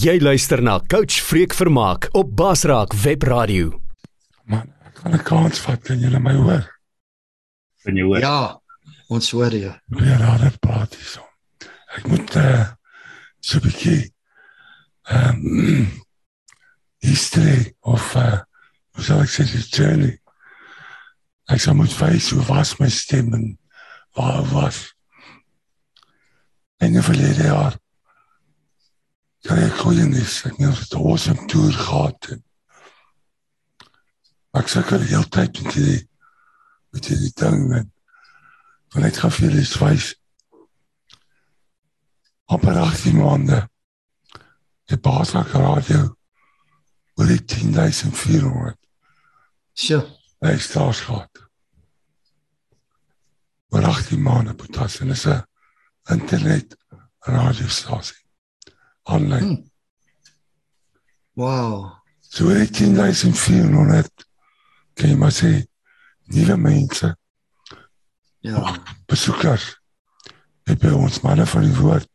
Jy luister na Coach Freek Vermaak op Basraak Web Radio. Man, ek kan 'n kans vat kan julle my hoor? Kan jy hoor? Ja, ons hoor jou. Ja, daar het praat hier so. Ek moet eh uh, so 'n bietjie ehm um, history of uh, hoe sal ek sê die journey. Ek sou moet wys hoe was my stem en waar was. En in verlede jaar Ja, ek kon nie dis ek het 'n awesome tour gehad. Ek het die hele tyd met die met die ding en van net gaan vir julle wys. Op 18 maande. Die Basak radio oor die 10400. Sjoe, Hy staar gehad. Oor 18 maande potas en is 'n internet radiostasie. Online. Hmm. wow. So oor die 10400 kan jy maar sê nuwe mense Ja. besoekers het by ons manne van die woord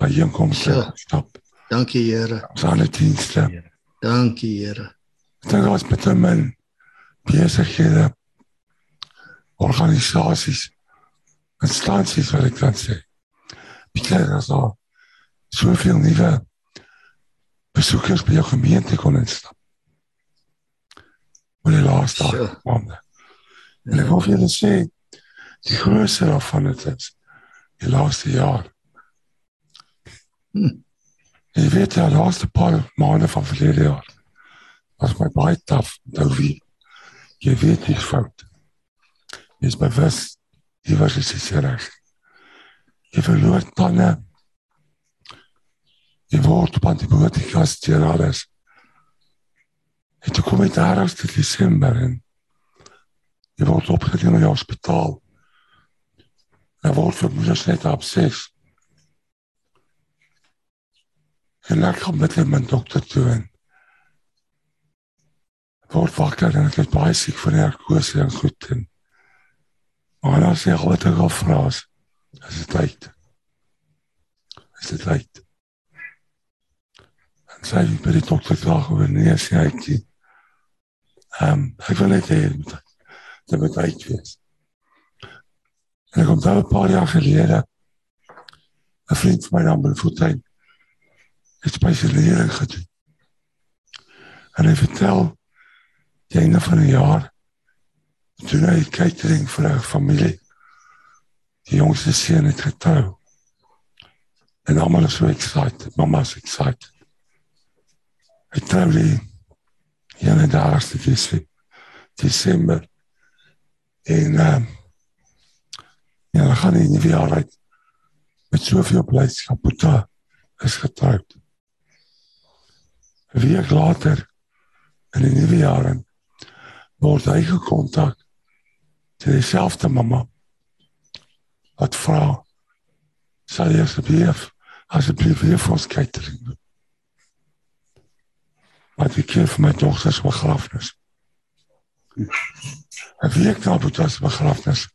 by inkomste Ja. stap Dankie Here. ons alle dienste Dankie Here. dan was met hom in besighede organisasies instansies wat ek kan sê Pieter as daar soveel nuwe besoekers by jou gemeente kon instap oor die laaste Sure. maande en ek wil vir julle sê die grootste daarvan het is die laaste jaar. En jy weet ja, die laaste paar maande van verlede jaar was my baie taaf. Nou wie jy weet dis fout. Jy is bewus jy was dit reg. Jy verloor tande. Jy word op antibiotika steur alles. En toe kom dit daarste Desember en jy word opgeneem in die hospitaal. En word vir moeders net op 6. En ek kom met my dokter toe en word wakker en ek is baie siek van narkose en goed en maar dan sê ek wat ek al vra is is dit tyd is dit tyd en sê ek by die dokter klaar oor nee sê hy ehm ek wil net hê dat moet tyd wees en ek kom daar 'n paar jaar gelede 'n vriend van my naam Belfontein het spesialisering gedoen. En hy vertel einde van die jaar toen hy catering vir 'n familie die jongste seun het getrou. En almal is so excited, mama's excited. Hy trou die 31ste Dese- Desember en ehm ja, dan gaan hy in die jaar uit met soveel blydskap. Boeta is getroud. 'n week later in die nuwe jaar in, word hy gekontak deur dieselfde mamma wat vra sal jy asseblief asseblief weer vir ons doen wat ek keer vir my dogter se begrafnis 'n week na Boeta se begrafnis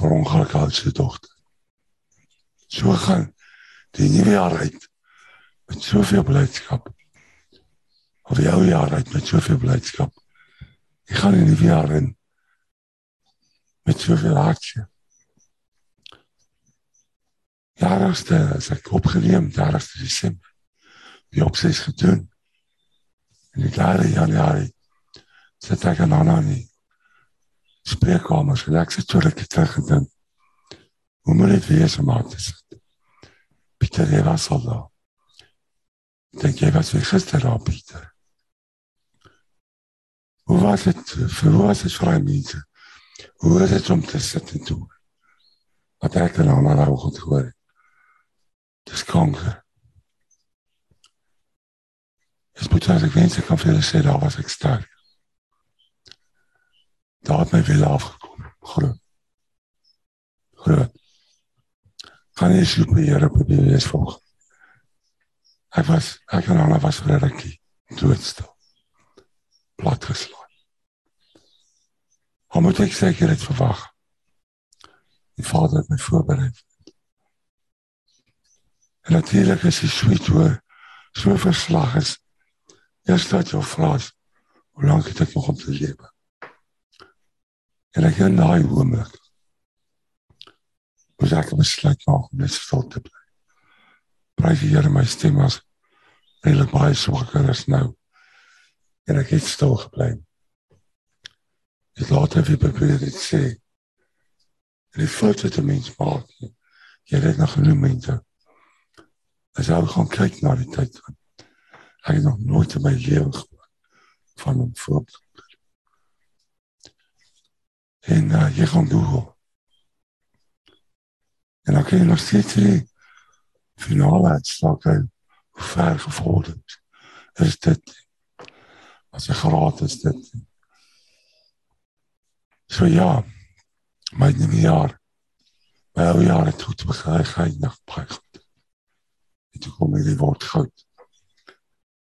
vir ongelukkig oudste dogter so gaan die nuwe jaar uit met soveel blydskap of die ou jaar uit met soveel blydskap. Ek gaan in die nuwe jaar in met soveel hartseer. Jaarste as ek opgeneem, jaarste Desember. Die opsies gedoen. En die klare Januarie sit ek aan aan nie. Spreekkamer, so ek sit so lekker terug en dink. Hoe moet dit wees om aan te sit? Pieter, jy was al daar. Ek Dink jy was weer gister daar, Pieter? Hoe was het, vir hoe was het vir die mense? Hoe was het om te sit en toe? Wat ek in ander daar goed gehoor het. Dis kanker. Dis moet as ek wens ek kan vir julle sê daar was ek sterk. Daar het my wil afgekom. Groot. Groot. Kan jy super hier op die wees volg? Ek was, ek en Anna was vir rukkie doodstil. Plat geslaan. Hoe moet ek seker dit verwag? Die vader het my voorberei. En natuurlik is die sweet hoor So verslag is eers dat jou vra is, hoe lank het ek nog om te lewe? En ek in daai oomblik moes ek besluit maak om net stil te bly. Prys die Here my stem was eintlik baie swakker as nou. En ek het stil gebly. Ek laat effe probeer dit sê. En die wat 'n mens maak, jy het nog genoeg mense. As jy gaan kyk na die tyd van ek het nog nooit in my lewe gehoor van 'n voorbeeld. En uh, jy gaan Google. En dan kan jy nog steeds die finale uitslag kry hoe ver gevorder is. Dit as 'n graad is dit. So ja, my nuwe jaar. My ou jaar het goed begin, gaan nog baie goed. En toe kom hierdie woord goud.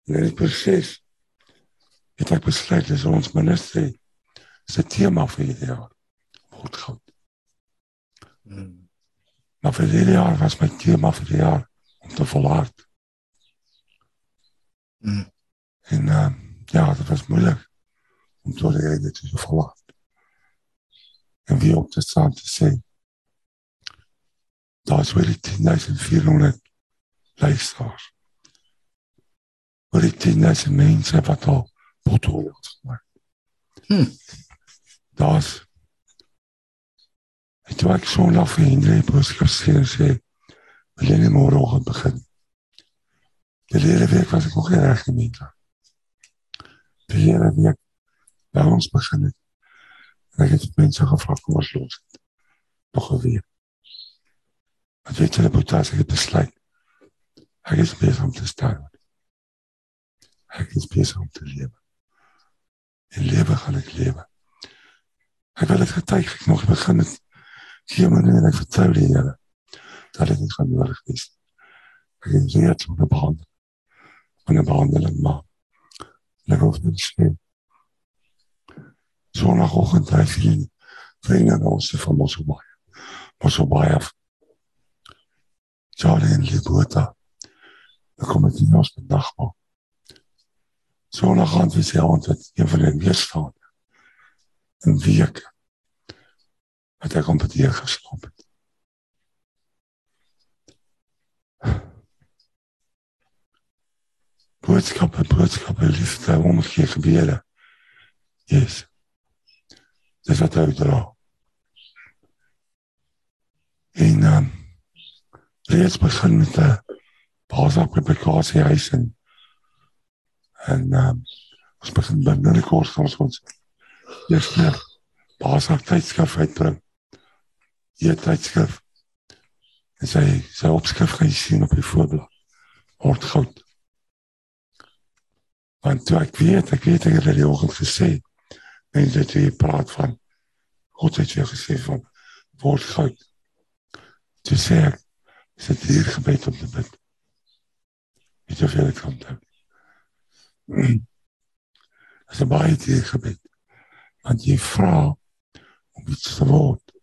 En in die proses het ek besluit dis ons ministerie se tema vir hierdie jaar. Woord goud. Mm. Maar vir hierdie jaar was my tema vir die jaar om te volhard. Mm. En uh, ja, dit was moeilik om tot die einde te volhard. En wie ook te staan te sê, daar is weer die 10.400 luisteraars. Oor die 10.000 mense wat al pothooi het gemaakt. Hm. Daar is en toe ek so na vir boodskap sê en sê, wil jy nie morgen begin? Die hele week was ek nog geen recht gemeente. Die hele week by ons begin het. En ek het mense gevra, kom ons los. Nog een week. Want weet jy, Boetas, ek het besluit. Ek is bezig om te staan. Ek is bezig om te lewe. En lewe gaan ek lewe. Ek wil het getuig, ek nog begin het. Gee my en ek vertrouw die Heere. Dat nie gaan nodig wees. Ek reeds om te behandelen. Van een behandeling maak. En ek hoef te sê. Zondagochtend drijf je in vrienden en oosten van Mosselbaai. Mosselbaai af. Charlie en Libota. Dan kom ek nie ons met nachtmaal. Zondagavond is die avond wat een van hen weerstaan. Een week. Wat ek om het hier geslaap het. Boodskappe, boodskappe, liefde, omgekeer gebede. Yes. Dis wat hy dra. En um, reeds begin met 'n basis publikasie huis en en um, ons begin binnekort ons ons eerste basis tydskrif uitbring. Hier tydskrif. En sy sy opskrif gaan jy sien op die voorblad. Word goud. Want toe ek weet, ek weet ek het die oggend gesê, mense het hier praat van God het jou gesê van word goud. Toe sê ek, sit hier gebed om te bid. Weet jy veel ek kan doen? Dit is baie dier gebed. Want jy vraag om iets te word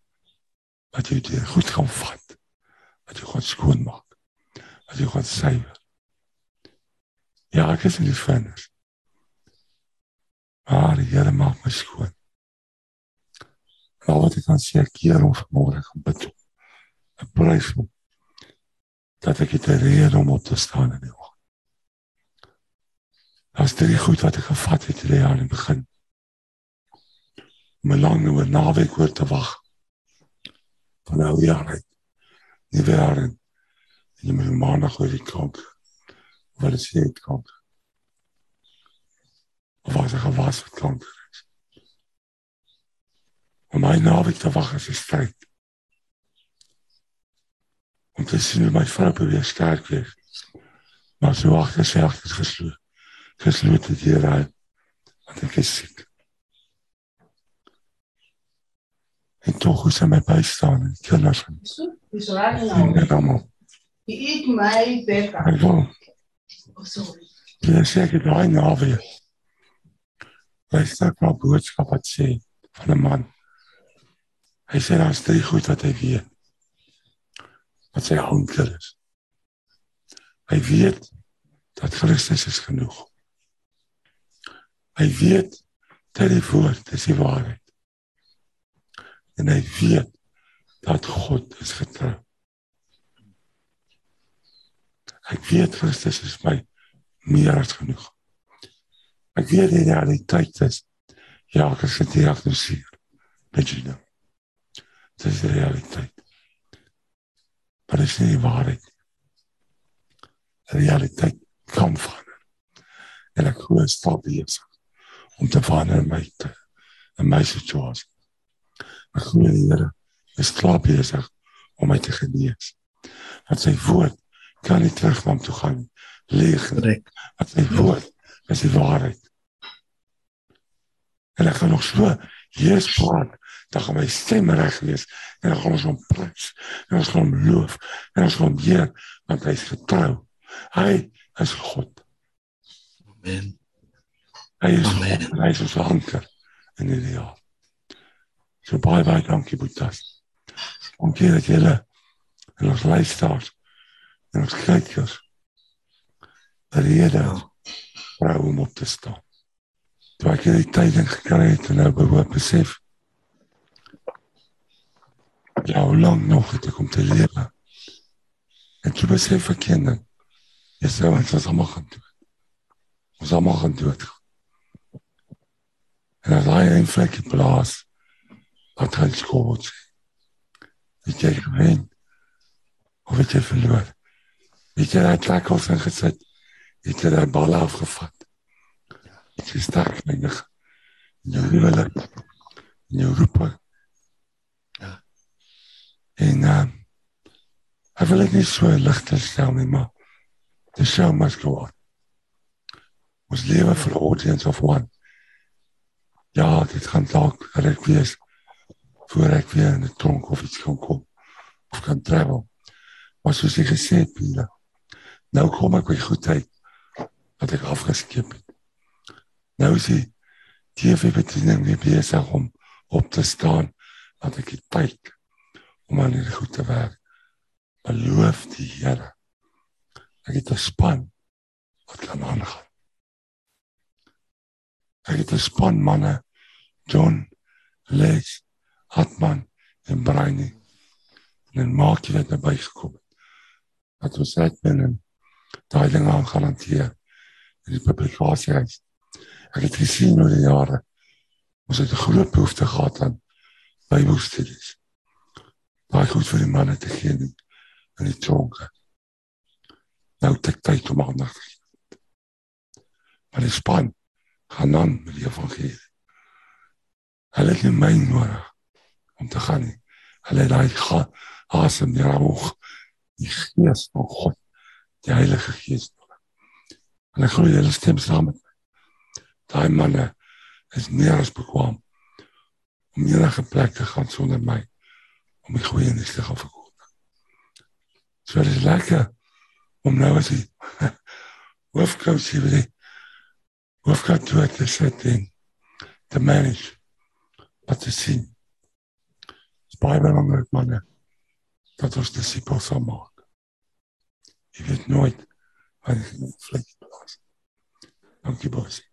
wat jy dier goed gaan vat. Wat jy gaan skoon maak. Wat jy gaan syver. Ja, ek is in die vennis. Maar die Here maak my skoon. En al wat ek kan sê, ek keer om vanmorgen gaan bid. Ek prijs om dat ek het rede om op te staan in die is drie goed wat ek gevat het in die jaar in die begin. Om een lang oor naweek oor te wacht. Van oude jaar uit. Nie weer in. En jy moet maandag oor die. Of wat is die kanker? Of was er gewas kanker is? Om my naweek te wacht is een strijd. Om te sien hoe my vrou beweer sterk wees. Maar so achter sy achter gesloot. Gesloot het hier uit. Want ek is siek. En toch hoe sy my bystaan en kinders en Dis reg nou. Jy eet my. Ek wil, Oh, sorry. jy sê ek het daai naweek. Luister ek na boodskap wat sê van 'n man. Hy sê daar is drie goed wat hy weet. Wat sy anker is. Hy weet dat Christus is genoeg. Hy weet dat die woord is die waarheid. En hy weet dat God is getrou. Ek weet Christus is my meer as genoeg. Ek weet die realiteit is ja, ek is gediagnoseer. Weet jy nou? Dit is die realiteit. Maar dit is die waarheid. Die realiteit kan verander. En ek glo stap besig om te verander my te in my situasie. Ek glo die Here is klaar besig om my te genees. Dat sy woord kan nie terug na hom toe gaan leeg. Korrek. Dat sy woord is die waarheid. En ek gaan nog so hier praat dan gaan my stem reg wees en dan gaan ons hom prys en ons gaan hom loof en ons gaan hom eer want hy is getrou. Hy is God. Amen. Hy is Amen. Hy is ons anker in die jaar. So baie baie dankie Boetas. Dankie dat julle en ons luisteraars en ons kykers rede vrou om op te staan. Toe ek hierdie tyding gekry het en nou behoop besef ja, hoe lang nog het ek om te lewe? En toe besef ek kinding, jy sê ons was allemaal gaan dood. Ons allemaal gaan dood. En as hy een vlekje blaas, wat gaan skoot sê. Het jy gewen? Of het jy verloor? Het jy die tackles ingesit? Het jy die bal afgevat? Het jy sterk menig? In jou huwelik? In jou roeping? En uh, ek wil dit nie so ligter stel nie, maar the show must go on. Ons lewe vir 'n audience of one. Ja, dit gaan dalk reg wees voor ek weer in 'n tronk of iets kan kom of kan travel. Maar soos jy gesê het, Pila, nou kom ek by goedheid wat ek afgeskep het. Nou is die TV-bediening weer besig om op te staan dat ek die tyd om aan hierdie goed te werk. Beloof die Here. Ek het 'n span wat kan aangaan. Ek het 'n span manne John, Lex, Hartman en Brainy. En maak jy dit naby gekom. Dat ons net binne daai ding aan garandeer. In die publikasie. Ek het gesien oor die jare ons het 'n groot behoefte gehad aan Bybelstudies baie goed vir die manne te gee in, in die tronke. Nou het ek tyd om aandag te gee. Maar die span gaan dan met die evangelie. Hulle het nie my nodig om te gaan nie. Hulle het daai asem die hoog die gees van God, die Heilige Gees ek glo julle stem saam met my. Daai manne is meer as bekwam om enige plek te gaan sonder my om die goeie nuus te gaan verkondig. So dit is lekker om nou as die hoofcoach hier by die hoofcoach toe te sit en te manage wat te sien. Het is baie belangrijk manne dat ons disciples sal maak. Je weet nooit waar je vlek plaats. Dank je boys.